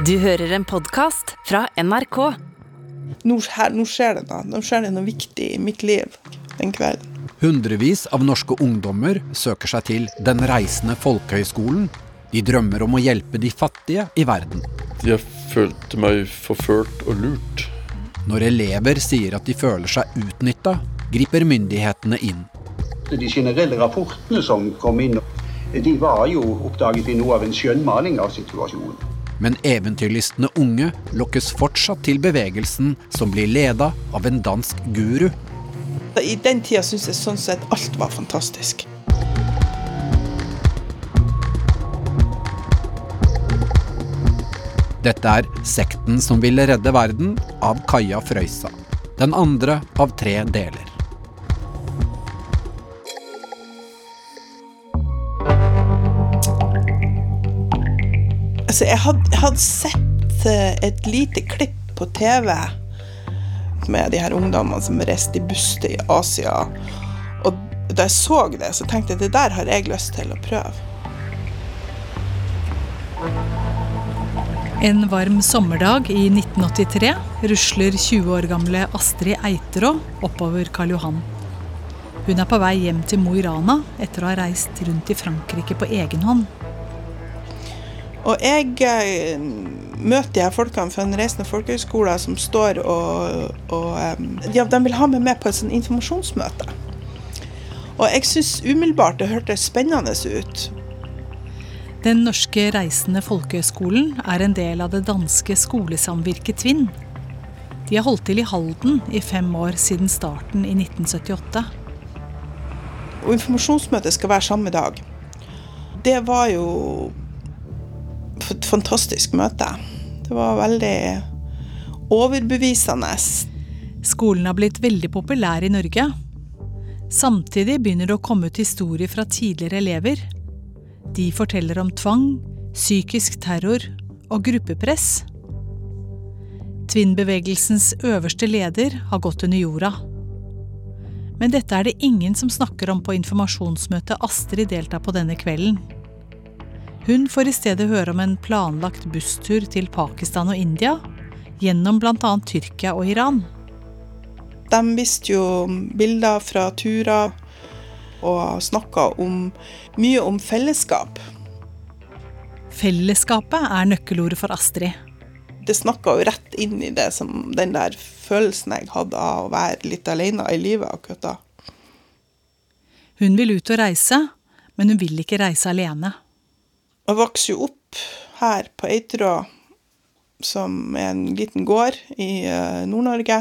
Du hører en podkast fra NRK. Nå, her, nå skjer det noe. Nå skjer det noe viktig i mitt liv den kvelden. Hundrevis av norske ungdommer søker seg til Den reisende folkehøgskolen. De drømmer om å hjelpe de fattige i verden. Jeg følte meg forført og lurt. Når elever sier at de føler seg utnytta, griper myndighetene inn. De generelle rapportene som kom inn, de var jo oppdaget i noe av en skjønnmaling av situasjonen. Men eventyrlystne unge lokkes fortsatt til bevegelsen som blir leda av en dansk guru. I den tida syns jeg sånn sett alt var fantastisk. Dette er Sekten som ville redde verden av Kaja Frøysa. Den andre av tre deler. Altså, jeg hadde, hadde sett eh, et lite klipp på TV med de her ungdommene som reiste i buss til Asia. Og da jeg så det, så tenkte jeg det der har jeg lyst til å prøve. En varm sommerdag i 1983 rusler 20 år gamle Astrid Eiterå oppover Karl Johan. Hun er på vei hjem til Mo i Rana etter å ha reist rundt i Frankrike på egen hånd. Og jeg eh, møter de her folkene fra den reisende folkehøgskolen som står og, og um, ja, de vil ha meg med på et sånt informasjonsmøte. Og jeg syns umiddelbart det hørtes spennende ut. Den norske reisende folkehøgskolen er en del av det danske skolesamvirket Tvinn. De har holdt til i Halden i fem år siden starten i 1978. Og informasjonsmøtet skal være samme dag. Det var jo et fantastisk møte. Det var veldig overbevisende. Skolen har blitt veldig populær i Norge. Samtidig begynner det å komme ut historier fra tidligere elever. De forteller om tvang, psykisk terror og gruppepress. Tvinnbevegelsens øverste leder har gått under jorda. Men dette er det ingen som snakker om på informasjonsmøtet Astrid deltar på denne kvelden. Hun får i stedet høre om en planlagt busstur til Pakistan og India, gjennom bl.a. Tyrkia og Iran. De viste jo bilder fra turer og snakka mye om fellesskap. Fellesskapet er nøkkelordet for Astrid. Det snakka jo rett inn i det som den der følelsen jeg hadde av å være litt alene i livet akkurat da. Hun vil ut og reise, men hun vil ikke reise alene. Jeg vokste jo opp her på Eitrå, som er en liten gård i uh, Nord-Norge.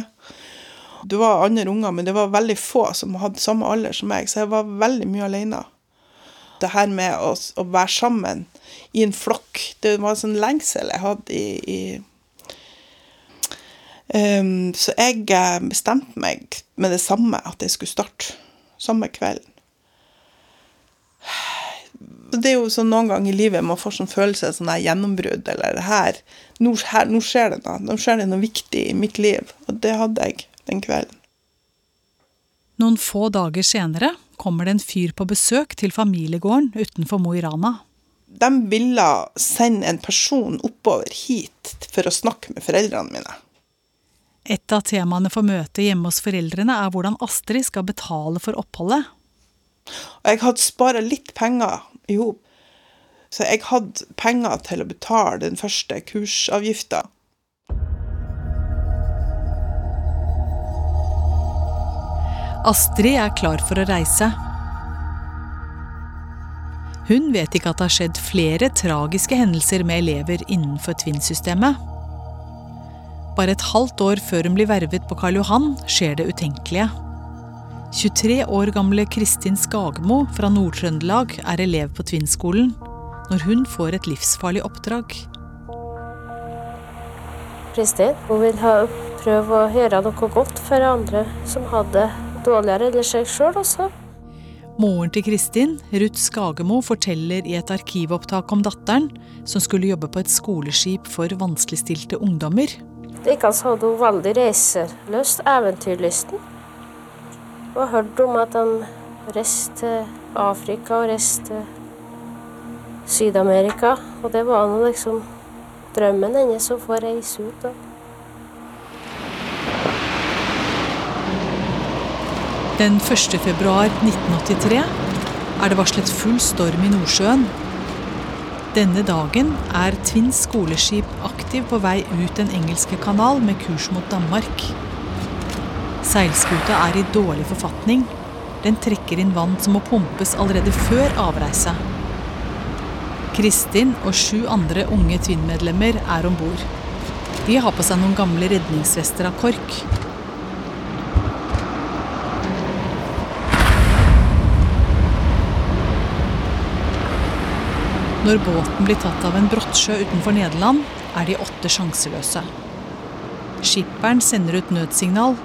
Det var andre unger, men det var veldig få som hadde samme alder som meg, så jeg var veldig mye alene. Det her med å, å være sammen i en flokk, det var en sånn lengsel jeg hadde i, i um, Så jeg eh, bestemte meg med det samme, at jeg skulle starte samme kvelden. Det er jo sånn noen ganger i livet man får sånn følelse av sånn gjennombrudd, eller her nå, her nå, skjer det noe. Nå skjer det noe viktig i mitt liv. Og det hadde jeg den kvelden. Noen få dager senere kommer det en fyr på besøk til familiegården utenfor Mo i Rana. De ville sende en person oppover hit for å snakke med foreldrene mine. Et av temaene for møtet hjemme hos foreldrene er hvordan Astrid skal betale for oppholdet. Jeg hadde spara litt penger i hop. Så jeg hadde penger til å betale den første kursavgifta. Astrid er klar for å reise. Hun vet ikke at det har skjedd flere tragiske hendelser med elever innenfor Twin-systemet. Bare et halvt år før hun blir vervet på Karl Johan, skjer det utenkelige. 23 år gamle Kristin Skagmo fra Nord-Trøndelag er elev på Tvinn-skolen når hun får et livsfarlig oppdrag. Kristin hun vil ha, prøve å gjøre noe godt for andre som hadde dårligere eller seg sjøl også. Moren til Kristin, Ruth Skagemo, forteller i et arkivopptak om datteren, som skulle jobbe på et skoleskip for vanskeligstilte ungdommer. Likeens hadde hun veldig reiselyst, eventyrlysten. Og hørt om at han reiste til Afrika og reiste til Syd-Amerika. Og det var noe liksom drømmen hennes å få reise ut. da. Den 1. februar 1983 er det varslet full storm i Nordsjøen. Denne dagen er Twins skoleskip aktiv på vei ut den engelske kanal med kurs mot Danmark. Seilskuta er i dårlig forfatning. Den trekker inn vann som må pumpes allerede før avreise. Kristin og sju andre unge Tvinn-medlemmer er om bord. De har på seg noen gamle redningsvester av kork. Når båten blir tatt av en brottsjø utenfor Nederland, er de åtte sjanseløse. Skipperen sender ut nødsignal,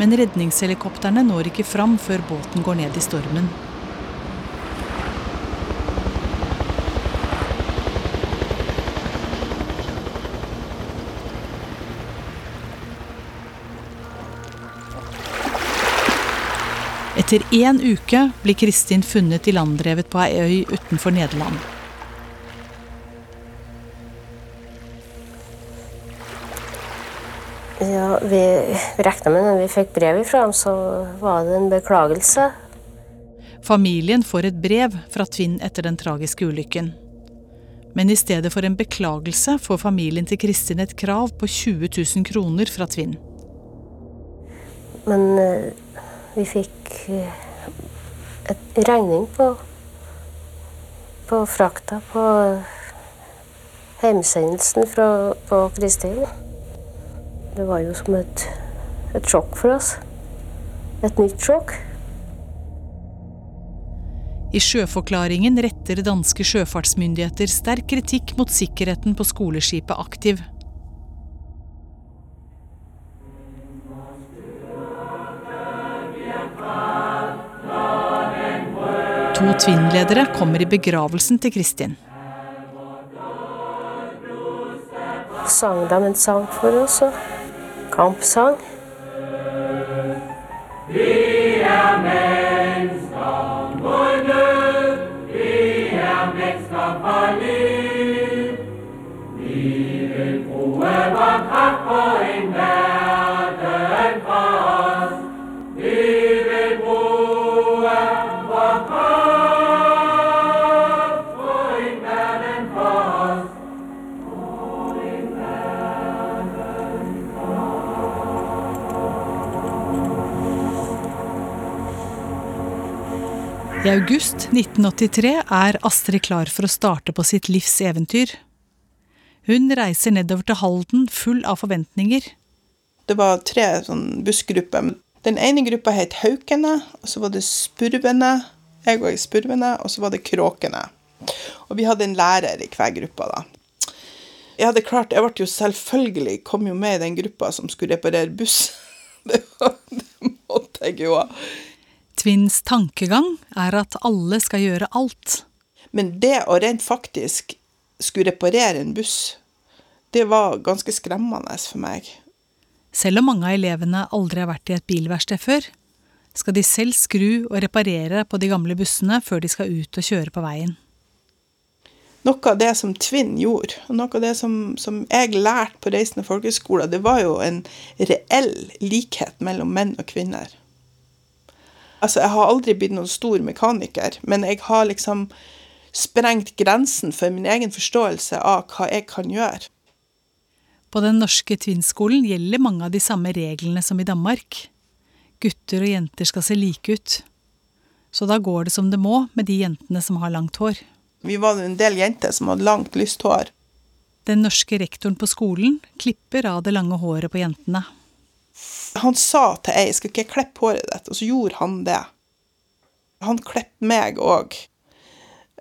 men redningshelikoptrene når ikke fram før båten går ned i stormen. Etter én uke blir Kristin funnet ilanddrevet på ei øy utenfor Nederland. Vi, vi regna med når vi fikk brev ifra ham, så var det en beklagelse. Familien får et brev fra Tvinn etter den tragiske ulykken. Men i stedet for en beklagelse får familien til Kristin et krav på 20 000 kroner fra Tvinn. Men eh, vi fikk eh, et regning på, på frakta på hjemsendelsen fra, på Kristin. Det var jo som et, et sjokk for oss. Et nytt sjokk. I sjøforklaringen retter danske sjøfartsmyndigheter sterk kritikk mot sikkerheten på skoleskipet Aktiv. To Twin-ledere kommer i begravelsen til Kristin. Sang de en sang for oss, og comp song. I august 1983 er Astrid klar for å starte på sitt livs eventyr. Hun reiser nedover til Halden full av forventninger. Det var tre sånn bussgrupper. Den ene gruppa het Haukene, og så var det Spurvene. Jeg var i Spurvene, og så var det Kråkene. Og vi hadde en lærer i hver gruppe, da. Jeg hadde klart, jeg ble jo selvfølgelig kom jo med i den gruppa som skulle reparere buss. Det, det måtte jeg jo ha. Twins tankegang er at alle skal gjøre alt. Men det å rent faktisk skulle reparere en buss, det var ganske skremmende for meg. Selv om mange av elevene aldri har vært i et bilverksted før, skal de selv skru og reparere på de gamle bussene før de skal ut og kjøre på veien. Noe av det som Tvinn gjorde, og noe av det som, som jeg lærte på Reisende folkehøgskole, det var jo en reell likhet mellom menn og kvinner. Altså, jeg har aldri blitt noen stor mekaniker, men jeg har liksom sprengt grensen for min egen forståelse av hva jeg kan gjøre. På den norske Twin-skolen gjelder mange av de samme reglene som i Danmark. Gutter og jenter skal se like ut. Så da går det som det må med de jentene som har langt hår. Vi var en del jenter som hadde langt, lyst hår. Den norske rektoren på skolen klipper av det lange håret på jentene. Han sa til ei, skal ikke jeg klippe håret ditt? Og så gjorde han det. Han klippet meg òg.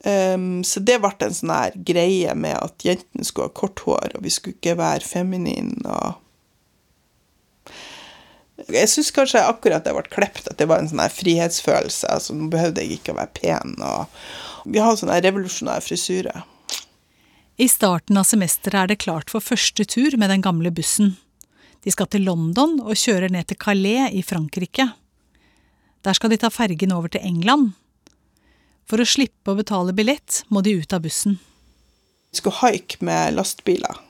Um, så det ble en sånn her greie med at jentene skulle ha kort hår, og vi skulle ikke være feminine og Jeg syns kanskje akkurat det ble klippet, at det var en sånn frihetsfølelse. altså Nå behøvde jeg ikke å være pen. og Vi har sånn her revolusjonær frisyre. I starten av semesteret er det klart for første tur med den gamle bussen. De skal til London og kjører ned til Calais i Frankrike. Der skal de ta fergen over til England. For å slippe å betale billett må de ut av bussen. Vi skulle haike med lastebiler.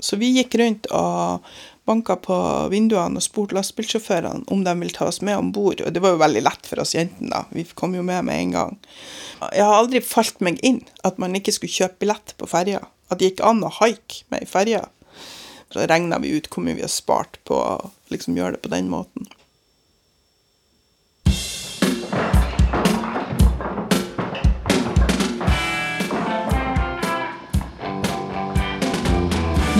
Så vi gikk rundt og banka på vinduene og spurte lastebilsjåførene om de ville ta oss med om bord. Og det var jo veldig lett for oss jentene, da. Vi kom jo med med en gang. Jeg har aldri falt meg inn at man ikke skulle kjøpe billett på ferja. At det gikk an å haike med ei ferje. Så regna vi ut hvor mye vi har spart på å liksom gjøre det på den måten.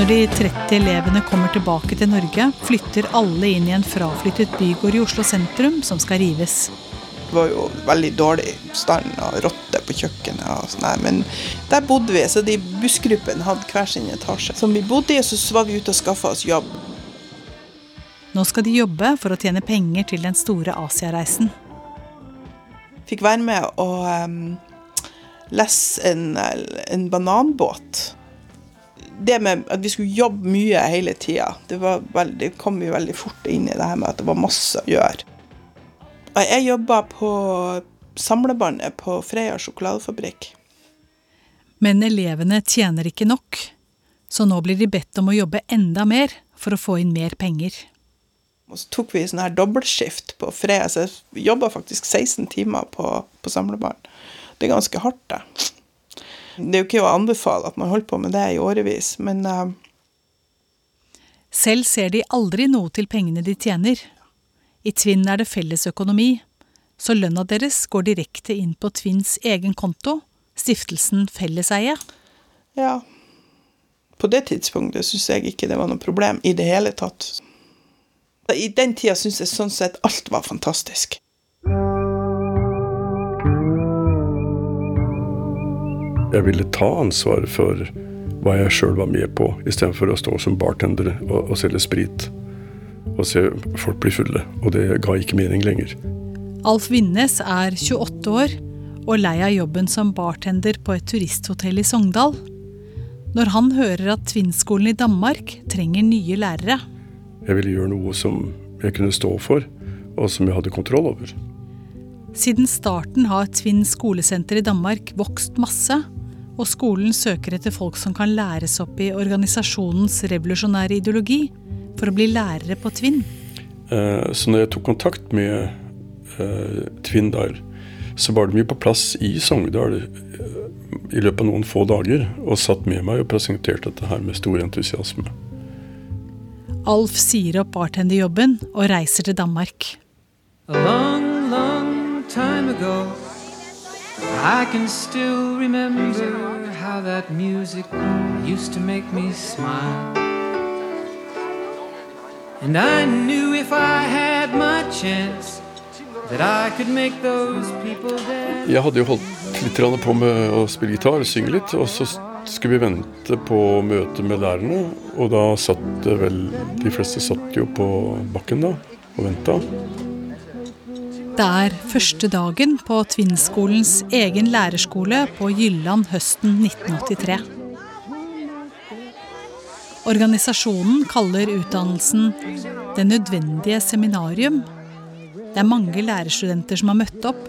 Når de 30 elevene kommer tilbake til Norge, flytter alle inn i en fraflyttet bygård i Oslo sentrum som skal rives. Det var jo veldig dårlig stand og rotter på kjøkkenet og sånn der. Men der bodde vi, så de bussgruppene hadde hver sin etasje. Som vi bodde i, så var vi ute og skaffa oss jobb. Nå skal de jobbe for å tjene penger til den store Asiareisen. Fikk være med og um, lese en, en bananbåt. Det med at vi skulle jobbe mye hele tida, det, det kom vi veldig fort inn i det her med at det var masse å gjøre. Jeg jobba på samlebåndet på Freia sjokoladefabrikk. Men elevene tjener ikke nok, så nå blir de bedt om å jobbe enda mer for å få inn mer penger. Og så tok vi sånn her dobbeltskift på Freia, så jeg jobba faktisk 16 timer på, på samlebånd. Det er ganske hardt, det. Det er jo ikke å anbefale at man holder på med det i årevis, men uh, Selv ser de aldri noe til pengene de tjener. I Tvinn er det fellesøkonomi, så lønna deres går direkte inn på Tvinns egen konto, stiftelsen Felleseie. ja. På det tidspunktet syns jeg ikke det var noe problem i det hele tatt. I den tida syns jeg sånn sett alt var fantastisk. Jeg ville ta ansvar for hva jeg sjøl var med på, istedenfor å stå som bartender og, og selge sprit. Og se folk bli fulle. Og det ga ikke mening lenger. Alf Winnes er 28 år og lei av jobben som bartender på et turisthotell i Sogndal. Når han hører at Tvinnskolen i Danmark trenger nye lærere, Jeg ville gjøre noe som jeg kunne stå for, og som jeg hadde kontroll over. Siden starten har Tvinn skolesenter i Danmark vokst masse, og skolen søker etter folk som kan læres opp i organisasjonens revolusjonære ideologi for å bli lærere på Tvinn. Eh, Så når jeg tok kontakt med eh, Tvinn der, så var de jo på plass i Sogndal eh, i løpet av noen få dager og satt med meg og presenterte dette her med stor entusiasme. Alf sier opp bartenderjobben og reiser til Danmark. A long, long time ago, I can still remember how that music used to make me smile. And I knew if I had my chance that I could make those people dance. Jeg hadde jo holdt litt på med å spille gitar og synge litt, og så skulle vi vente på møte med lærerne. Og da satt det vel De fleste satt jo på bakken da og venta. Det er første dagen på Tvinnskolens egen lærerskole på Jylland høsten 1983. Organisasjonen kaller utdannelsen Det nødvendige seminarium. Det er mange lærerstudenter som har møtt opp.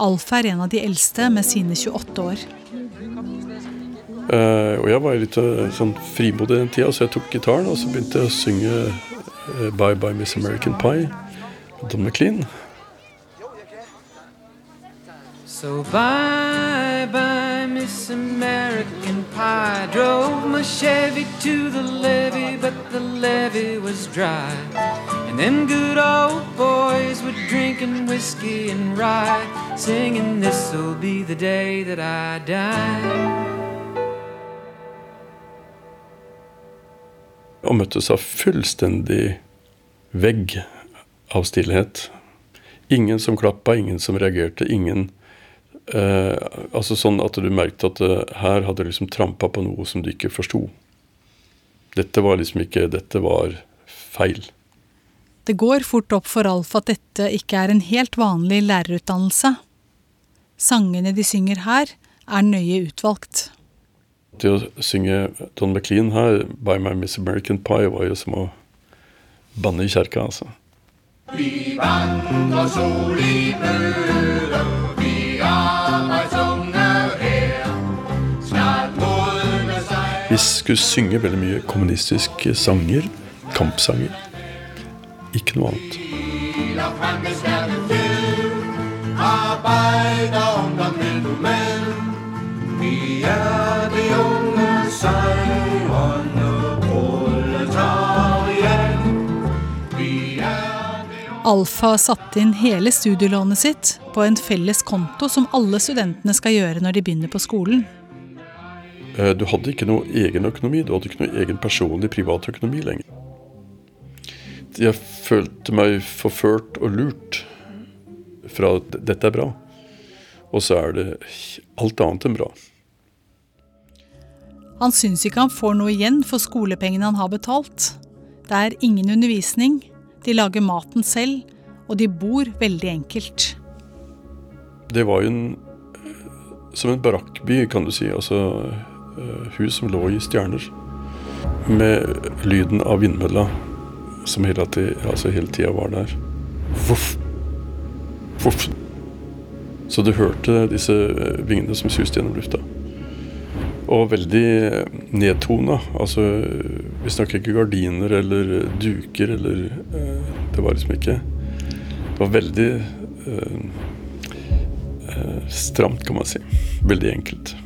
Alf er en av de eldste med sine 28 år. Uh, og jeg var litt uh, sånn frimodig den tida, så jeg tok gitaren og så begynte jeg å synge uh, Bye Bye Miss American Pie. Don McLean. So bye bye, Miss American Pie. Drove my Chevy to the levee, but the levee was dry. And them good old boys were drinking whiskey and rye, singing, This'll be the day that I die. Og møttes av fullstendig vegg av stillhet. Ingen som klappa, ingen som reagerte, ingen eh, Altså sånn at du merket at uh, her hadde du liksom trampa på noe som du ikke forsto. Dette var liksom ikke Dette var feil. Det går fort opp for Alf at dette ikke er en helt vanlig lærerutdannelse. Sangene de synger her, er nøye utvalgt. Det å synge Don McLean her, 'By My Miss American Pie', var jo som å banne i kjerka, altså. Vi skulle synge veldig mye kommunistiske sanger. Kampsanger. Ikke noe annet. Alfa har satt inn hele studielånet sitt på en felles konto som alle studentene skal gjøre når de begynner på skolen. Eh, Du hadde ikke noe egen økonomi, du hadde ikke noe egen personlig privat økonomi lenger. Jeg følte meg forført og lurt fra at dette er bra, og så er det alt annet enn bra. Han syns ikke han får noe igjen for skolepengene han har betalt. Det er ingen undervisning, de lager maten selv, og de bor veldig enkelt. Det var jo en, som en barakkby, kan du si. Altså eh, hus som lå i stjerner. Med lyden av vindmølla som hele, tida, altså var der. Voff, voff. Så du hørte disse eh, vingene som suste gjennom lufta. Og veldig nedtona. Altså, vi snakker ikke gardiner eller duker eller eh, Det var liksom ikke Det var veldig eh, eh, stramt, kan man si. Veldig enkelt.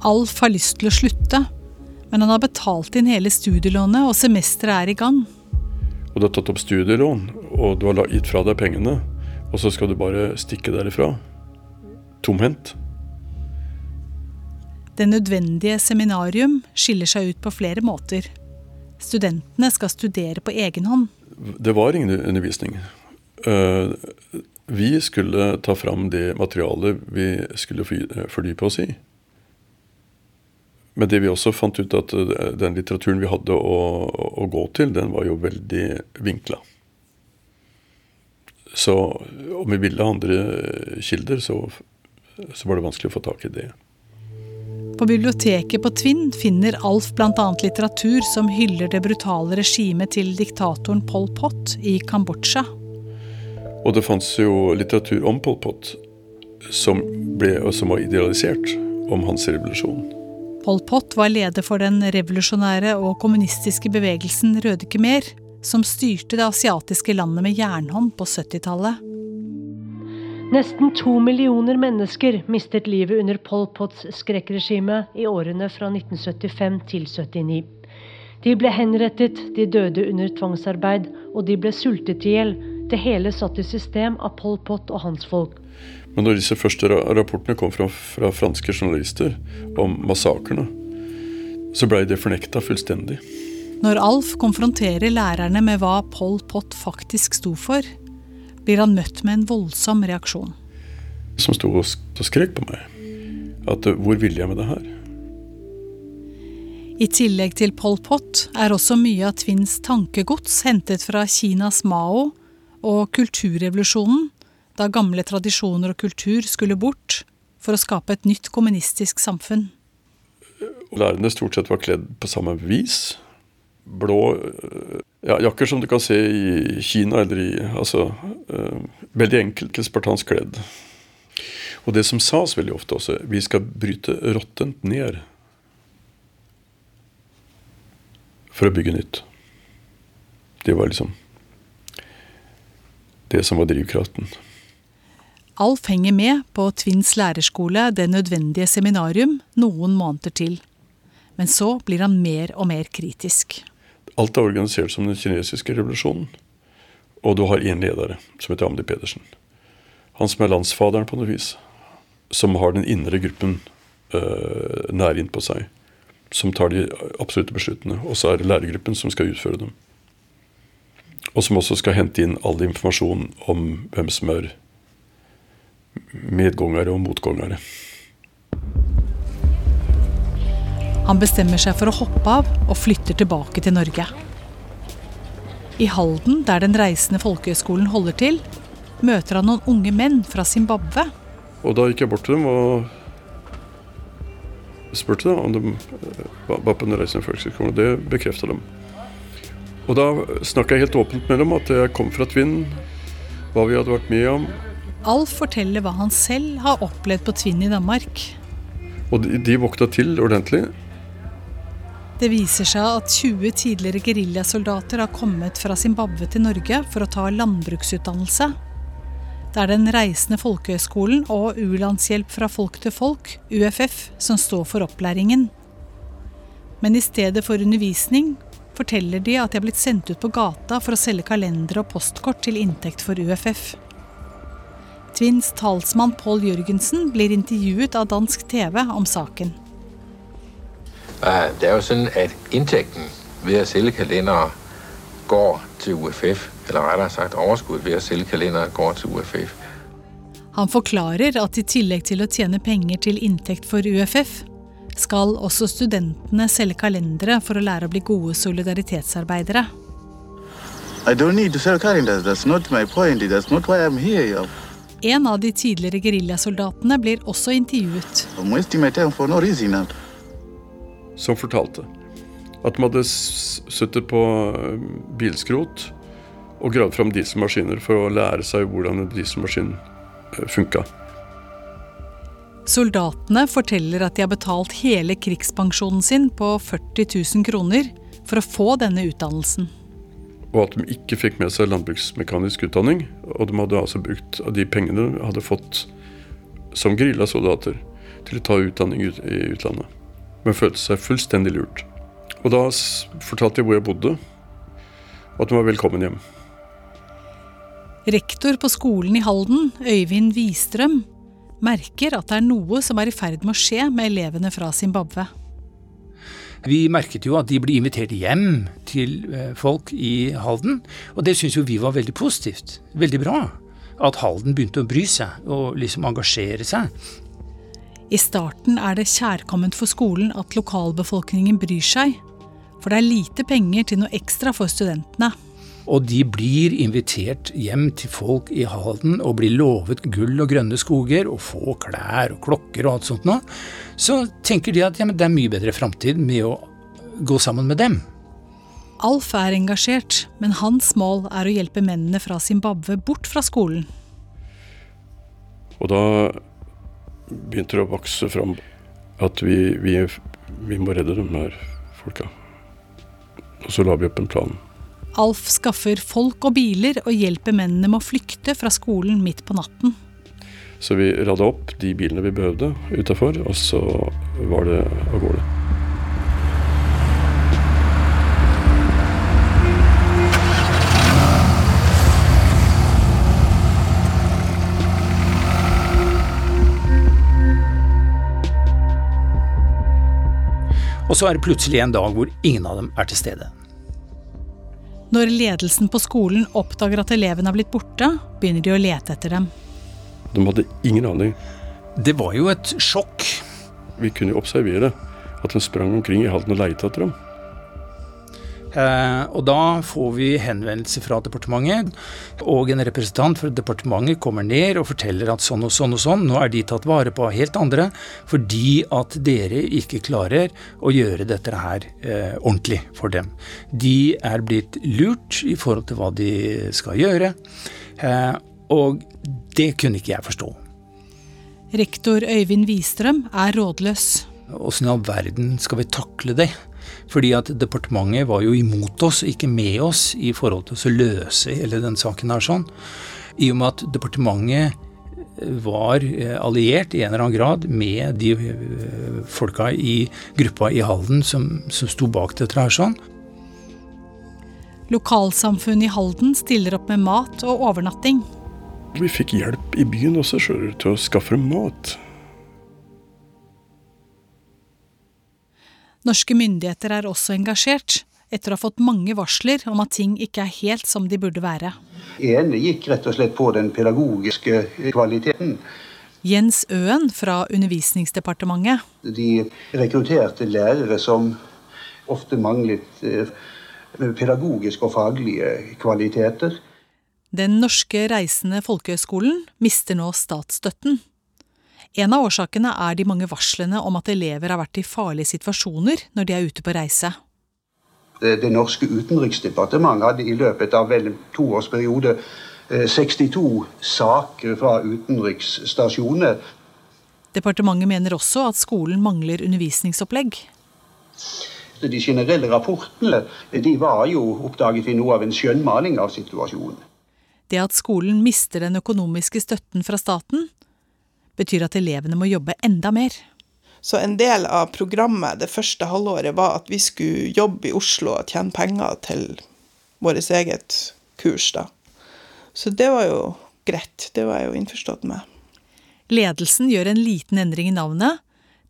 Alf har lyst til å slutte, men han har betalt inn hele studielånet, og semesteret er i gang. Og du har tatt opp studielån, og du har gitt fra deg pengene, og så skal du bare stikke derifra. Tomhendt. Det nødvendige seminarium skiller seg ut på flere måter. Studentene skal studere på egen hånd. Det var ingen undervisning. Eh, vi skulle ta fram det materialet vi skulle fordype oss i. Men det vi også fant ut, at eh, den litteraturen vi hadde å, å gå til, den var jo veldig vinkla. Så om vi ville ha andre kilder, så, så var det vanskelig å få tak i det. På biblioteket på Tvinn finner Alf bl.a. litteratur som hyller det brutale regimet til diktatoren Pol Pot i Kambodsja. Og det fantes jo litteratur om Pol Pot som, ble, som var idealisert om hans revolusjon. Pol Pot var leder for den revolusjonære og kommunistiske bevegelsen Røde Khmer, som styrte det asiatiske landet med jernhånd på 70-tallet. Nesten to millioner mennesker mistet livet under Pol Pots skrekkregime i årene fra 1975 til 79. De ble henrettet, de døde under tvangsarbeid, og de ble sultet i hjel. Det hele satt i system av Pol Pot og hans folk. Men når disse første rapportene kom fra, fra franske journalister om massakrene, så blei det fornekta fullstendig. Når Alf konfronterer lærerne med hva Pol Pot faktisk sto for, blir han møtt med en voldsom reaksjon. Som sto og, skrek på meg. At eh, hvor ville jeg med det her? I tillegg til Pol Pot er også mye av Twins tankegods hentet fra Kinas Mao og kulturrevolusjonen, da gamle tradisjoner og kultur skulle bort for å skape et nytt kommunistisk samfunn. Lærerne stort sett var kledd på samme vis. Blå øh, ja, jakker som du kan se i Kina eller i Altså øh, veldig enkelt spartansk kledd. Og det som sas veldig ofte også, vi skal bryte råttent ned for å bygge nytt. Det var liksom det som var drivkraften. Alf henger med på Tvinns lærerskole Det nødvendige seminarium noen måneder til. Men så blir han mer og mer kritisk. Alt er organisert som den kinesiske revolusjonen. Og du har én leder, som heter Amdi Pedersen. Han som er landsfaderen på noe vis. Som har den indre gruppen øh, nær innpå seg. Som tar de absolutte besluttene. Og så er det lærergruppen som skal utføre dem. Og som også skal hente inn all informasjon om hvem som er medgångere og motgångere. Han bestemmer seg for å hoppe av og flytter tilbake til Norge. I Halden, der den reisende folkehøgskolen holder til, møter han noen unge menn fra Zimbabwe. Og da gikk jeg bort til dem og spurte om de eh, var var på den reisende folkehøgskolen. Det bekrefta de. Og da snakka jeg helt åpent med dem at jeg kom fra Tvinn, hva vi hadde vært med om. Alf forteller hva han selv har opplevd på Tvinn i Danmark. Og de, de våkna til ordentlig. Det viser seg at 20 tidligere geriljasoldater har kommet fra Zimbabwe til Norge for å ta landbruksutdannelse. Det er Den reisende folkehøgskolen og U-landshjelp fra folk til folk, UFF, som står for opplæringen. Men i stedet for undervisning forteller de at de har blitt sendt ut på gata for å selge kalendere og postkort til inntekt for UFF. Twins talsmann Pål Jørgensen blir intervjuet av dansk TV om saken. Det er jo sånn at inntekten ved å selge kalendere går til UFF. Eller rettere sagt overskudd ved å selge kalendere går til UFF. Han forklarer at i tillegg til å tjene penger til inntekt for UFF, skal også studentene selge kalendere for å lære å bli gode solidaritetsarbeidere. I don't need to sell calendars. That's not my point. That's not why I'm here. En av de tidligere geriljasoldatene blir også intervjuet. Som fortalte at de hadde sittet på eh, bilskrot og gravd fram dieselmaskiner for å lære seg hvordan en dieselmaskin eh, funka. Soldatene forteller at de har betalt hele krigspensjonen sin på 40 000 kroner for å få denne utdannelsen. Og at de ikke fikk med seg landbruksmekanisk utdanning. Og de hadde altså brukt av de pengene de hadde fått som grilla soldater, til å ta utdanning ut, i utlandet. Men følte seg fullstendig lurt. Og da fortalte jeg hvor jeg bodde, og at de var velkommen hjem. Rektor på skolen i Halden, Øyvind Wistrøm, merker at det er noe som er i ferd med å skje med elevene fra Zimbabwe. Vi merket jo at de ble invitert hjem til eh, folk i Halden, og det syns jo vi var veldig positivt. Veldig bra. At Halden begynte å bry seg og liksom engasjere seg. I starten er det kjærkomment for skolen at lokalbefolkningen bryr seg, for det er lite penger til noe ekstra for studentene. Og de blir invitert hjem til folk i Halden og blir lovet gull og grønne skoger og få klær og klokker og alt sånt noe. Så tenker de at ja, men det er mye bedre framtid med å gå sammen med dem. Alf er engasjert, men hans mål er å hjelpe mennene fra Zimbabwe bort fra skolen. Og da begynte det å vokse fram at vi, vi, vi må redde de her folka. Og så la vi opp en plan. Alf skaffer folk og biler og hjelper mennene med å flykte fra skolen midt på natten. Så vi radde opp de bilene vi behøvde utafor, og så var det av gårde. Og så er det plutselig en dag hvor ingen av dem er til stede. Når ledelsen på skolen oppdager at elevene har blitt borte, begynner de å lete etter dem. De hadde ingen aning. Det var jo et sjokk. Vi kunne jo observere at de sprang omkring i Halden og leita etter dem. Eh, og da får vi henvendelse fra departementet, og en representant fra departementet kommer ned og forteller at sånn og sånn og sånn, nå er de tatt vare på av helt andre, fordi at dere ikke klarer å gjøre dette her eh, ordentlig for dem. De er blitt lurt i forhold til hva de skal gjøre, eh, og det kunne ikke jeg forstå. Rektor Øyvind Wistrøm er rådløs. Åssen i all verden skal vi takle det? Fordi at departementet var jo imot oss, ikke med oss, i forhold til å løse hele den saken her sånn. I og med at departementet var eh, alliert i en eller annen grad med de eh, folka i gruppa i Halden som, som sto bak dette her sånn. Lokalsamfunnet i Halden stiller opp med mat og overnatting. Vi fikk hjelp i byen også, til å skaffe mat. Norske myndigheter er også engasjert, etter å ha fått mange varsler om at ting ikke er helt som de burde være. En gikk rett og slett på den pedagogiske kvaliteten. Jens Øen fra Undervisningsdepartementet. De rekrutterte lærere som ofte manglet eh, pedagogiske og faglige kvaliteter. Den norske reisende folkehøgskolen mister nå statsstøtten. En av årsakene er de mange varslene om at elever har vært i farlige situasjoner når de er ute på reise. Det, det norske utenriksdepartementet hadde i løpet av vel en toårsperiode eh, 62 saker fra utenriksstasjoner. Departementet mener også at skolen mangler undervisningsopplegg. De generelle rapportene de var jo, oppdaget i noe av en skjønnmaling av situasjonen. Det at skolen mister den økonomiske støtten fra staten, betyr at elevene må jobbe enda mer. Så en del av programmet det første halvåret var at vi skulle jobbe i Oslo og tjene penger til vårt eget kurs, da. Så det var jo greit. Det var jeg jo innforstått med. Ledelsen gjør en liten endring i navnet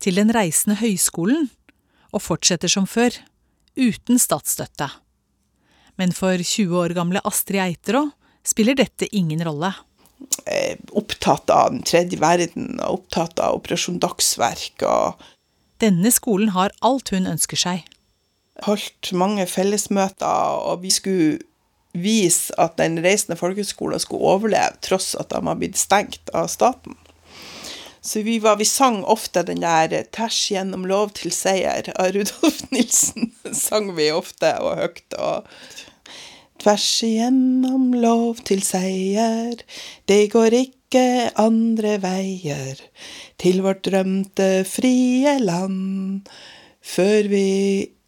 til Den reisende høyskolen, og fortsetter som før, uten statsstøtte. Men for 20 år gamle Astrid Eiterå spiller dette ingen rolle. Er opptatt av den tredje verden og opptatt av Operasjon Dagsverk. og Denne skolen har alt hun ønsker seg. Holdt mange fellesmøter, og vi skulle vise at Den reisende folkehøgskolen skulle overleve, tross at de har blitt stengt av staten. Så vi, var, vi sang ofte den der 'Ters gjennom lov til seier' av Rudolf Nilsen. sang vi ofte og høyt. og Tvers igjennom lov til seier, det går ikke andre veier til vårt drømte frie land. Før vi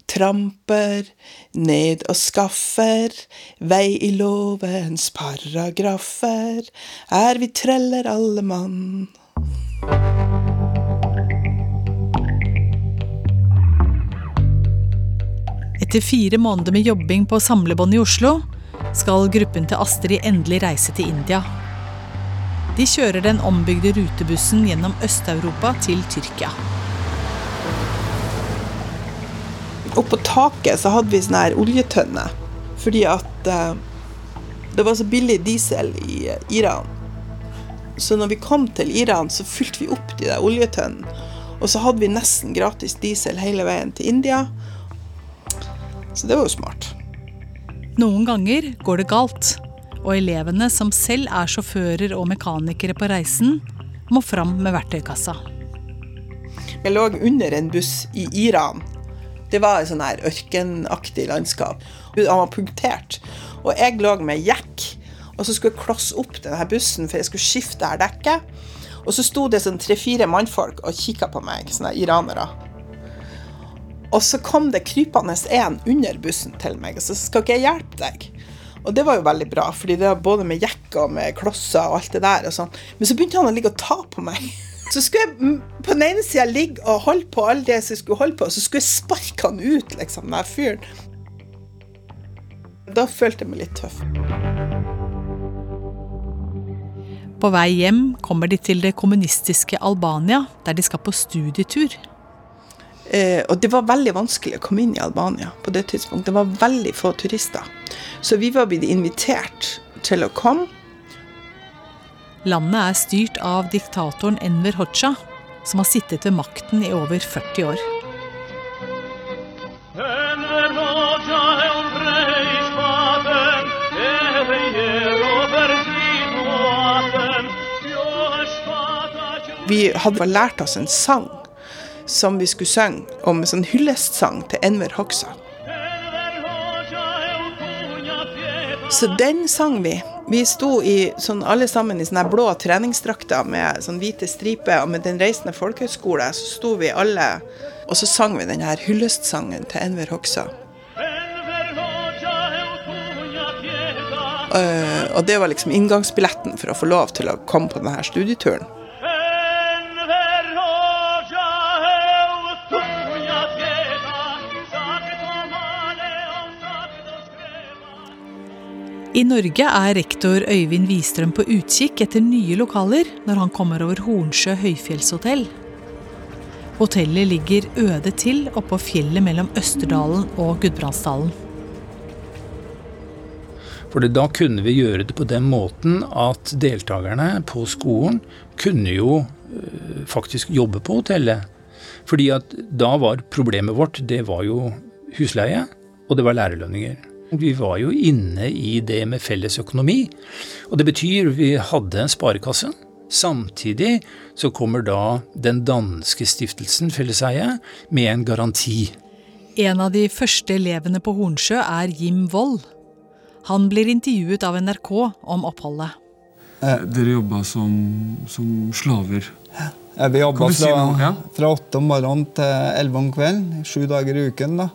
tramper ned og skaffer vei i lovens paragrafer, er vi treller alle mann. Etter fire måneder med jobbing på samlebånd i Oslo skal gruppen til Astrid endelig reise til India. De kjører den ombygde rutebussen gjennom Øst-Europa til Tyrkia. Oppå taket så hadde vi sånn her oljetønne, fordi at eh, det var så billig diesel i eh, Iran. Så når vi kom til Iran, så fylte vi opp de der oljetønnene. Og så hadde vi nesten gratis diesel hele veien til India. Så det var jo smart. Noen ganger går det galt, og elevene, som selv er sjåfører og mekanikere på reisen, må fram med verktøykassa. Jeg lå under en buss i Iran. Det var et sånn her ørkenaktig landskap. Han var punktert. Og jeg lå med jekk, og så skulle jeg klosse opp denne bussen, for jeg skulle skifte her dekket. Og så sto det sånn tre-fire mannfolk og kikka på meg, sånne iranere. Og så kom det krypende en under bussen til meg, og så skal ikke jeg hjelpe deg. Og det var jo veldig bra, fordi det var både med jekk og med klosser og alt det der. og sånn. Men så begynte han å ligge og ta på meg. Så skulle jeg på den ene sida ligge og holde på alt det jeg skulle holde på, og så skulle jeg sparke han ut, liksom, den fyren. Da følte jeg meg litt tøff. På vei hjem kommer de til det kommunistiske Albania, der de skal på studietur. Eh, og det var veldig vanskelig å komme inn i Albania på det tidspunktet. Det var veldig få turister. Så vi var blitt invitert til å komme. Landet er styrt av diktatoren Enver Hoxha, som har sittet ved makten i over 40 år. Vi hadde lært oss en sang som vi skulle synge om en sånn hyllestsang til Enver Hoxha. Så den sang vi. Vi sto i, sånn, alle sammen i sånne blå treningsdrakter med sånn hvite striper, og med Den reisende folkehøgskole så sto vi alle og så sang vi denne hyllestsangen til Enver Hoxha. Uh, og det var liksom inngangsbilletten for å få lov til å komme på denne studieturen. I Norge er rektor Øyvind Wistrøm på utkikk etter nye lokaler når han kommer over Hornsjø høyfjellshotell. Hotellet ligger øde til oppå fjellet mellom Østerdalen og Gudbrandsdalen. For da kunne vi gjøre det på den måten at deltakerne på skolen kunne jo øh, faktisk jobbe på hotellet. Fordi at da var problemet vårt, det var jo husleie, og det var lærerlønninger. Vi var jo inne i det med felles økonomi. Og det betyr vi hadde en sparekasse. Samtidig så kommer da den danske stiftelsen Felleseie med en garanti. En av de første elevene på Hornsjø er Jim Wold. Han blir intervjuet av NRK om oppholdet. Eh, dere jobba som, som slaver? Ja, vi jobba fra, si fra åtte om morgenen til elleve om kvelden. Sju dager i uken. da.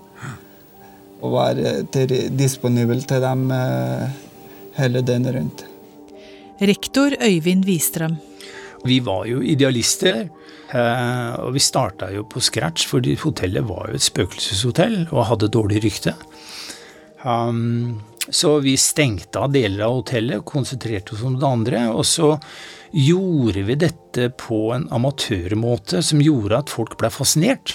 Og være til, disponibel til dem eh, hele døgnet rundt. Rektor Øyvind Wistrøm. Vi var jo idealister, eh, og vi starta jo på scratch, fordi hotellet var jo et spøkelseshotell og hadde dårlig rykte. Um, så vi stengte av deler av hotellet, konsentrerte oss om det andre. Og så gjorde vi dette på en amatørmåte som gjorde at folk ble fascinert.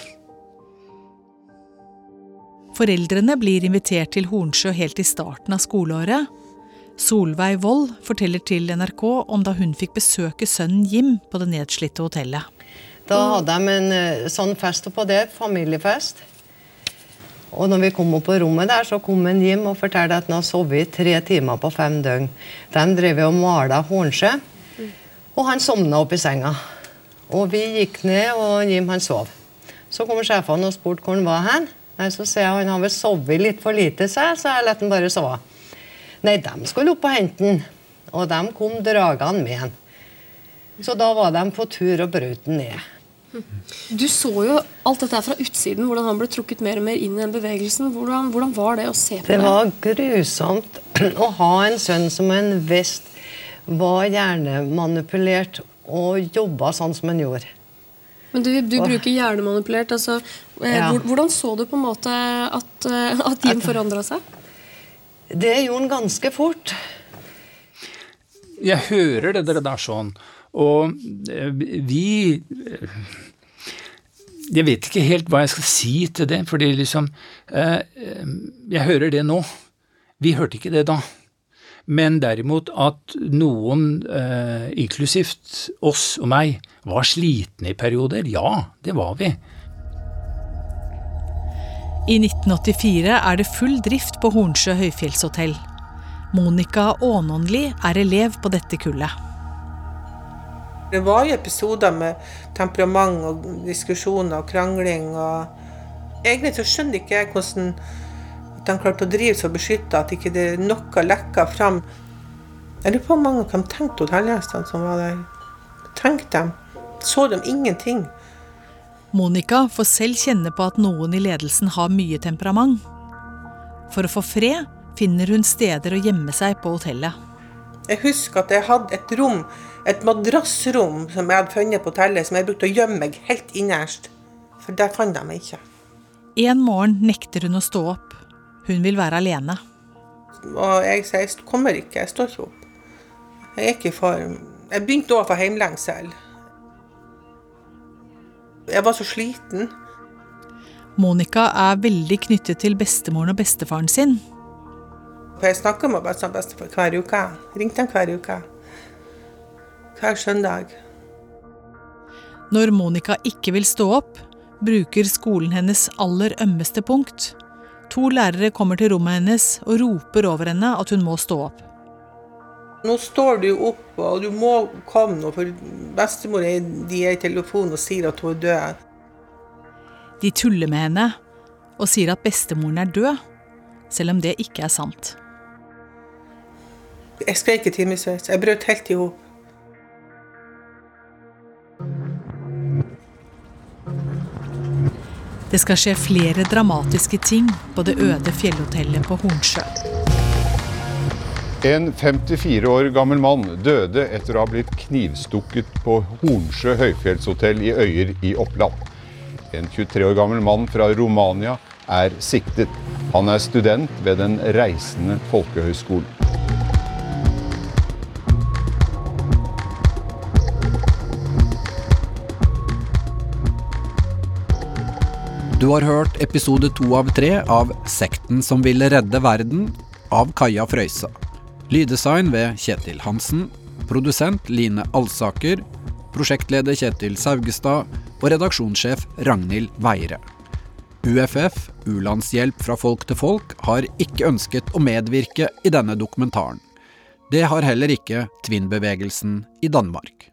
Foreldrene blir invitert til Hornsjø helt i starten av skoleåret. Solveig Wold forteller til NRK om da hun fikk besøke sønnen Jim på det nedslitte hotellet. Da hadde de en eh, sånn fest oppå der, familiefest. Og når vi kom opp på rommet der, så kom en Jim og fortalte at han hadde sovet tre timer på fem døgn. De drev og malte Hornsjø, og han sovna i senga. Og vi gikk ned, og Jim han sov. Så kom sjefene og spurte hvor han var hen. Nei, Så sier jeg han har vel sovet litt for lite, seg, så jeg lot han bare sove. Nei, de skulle opp og hente han, og de kom dragende med han. Så da var de på tur og brøt han ned. Du så jo alt dette fra utsiden, hvordan han ble trukket mer og mer inn i den bevegelsen. Hvordan, hvordan var det å se på Det var grusomt å ha en sønn som en visst var hjernemanipulert og jobba sånn som han gjorde. Men du, du bruker hjernemanipulert. altså, eh, Ja. Hvordan så du på en måte at, eh, at Jim forandra seg? Det gjorde han ganske fort. Jeg hører det der sånn, og eh, vi Jeg vet ikke helt hva jeg skal si til det, fordi liksom Jeg hører det nå. Vi hørte ikke det da. Men derimot at noen, eh, inklusivt oss og meg, var slitne i perioder, ja, det var vi. I 1984 er det full drift på Hornsjø høyfjellshotell. Monica Aanonli er elev på dette kullet. Det var jo episoder med temperament og diskusjoner og krangling. og Egentlig så skjønner ikke jeg hvordan de klarte å drive så beskytta at ikke det noe lekka fram. Jeg lurer på hvor mange de tenkte hotellgjestene som var der. Tenkte dem. Så de ingenting? Monica får selv kjenne på at noen i ledelsen har mye temperament. For å få fred finner hun steder å gjemme seg på hotellet. Jeg husker at jeg hadde et rom, et madrassrom som jeg hadde funnet på hotellet, som jeg brukte å gjemme meg helt innerst. For der fant de meg ikke. En morgen nekter hun å stå opp. Hun vil være alene. Og jeg sier jeg kommer ikke, jeg står ikke opp. Jeg er ikke for Jeg begynte å få hjemlengsel. Jeg var så sliten. Monica er veldig knyttet til bestemoren og bestefaren sin. Jeg snakker med beste- bestefar hver uke. Ringte dem hver uke. Hver søndag. Når Monica ikke vil stå opp, bruker skolen hennes aller ømmeste punkt. To lærere kommer til rommet hennes og roper over henne at hun må stå opp. Nå står du opp, og du må komme nå, for bestemor er, er i telefonen og sier at hun er død. De tuller med henne og sier at bestemoren er død, selv om det ikke er sant. Jeg skrek i timevis. Jeg brøt helt i hop. Det skal skje flere dramatiske ting på det øde fjellhotellet på Hornsjø. En 54 år gammel mann døde etter å ha blitt knivstukket på Hornsjø høyfjellshotell i Øyer i Oppland. En 23 år gammel mann fra Romania er siktet. Han er student ved Den reisende folkehøgskolen. Du har hørt episode to av tre av Sekten som ville redde verden av Kaja Frøysa. Lyddesign ved Kjetil Hansen. Produsent Line Alsaker. Prosjektleder Kjetil Saugestad. Og redaksjonssjef Ragnhild Veire. UFF, U-landshjelp fra folk til folk, har ikke ønsket å medvirke i denne dokumentaren. Det har heller ikke Tvinnbevegelsen i Danmark.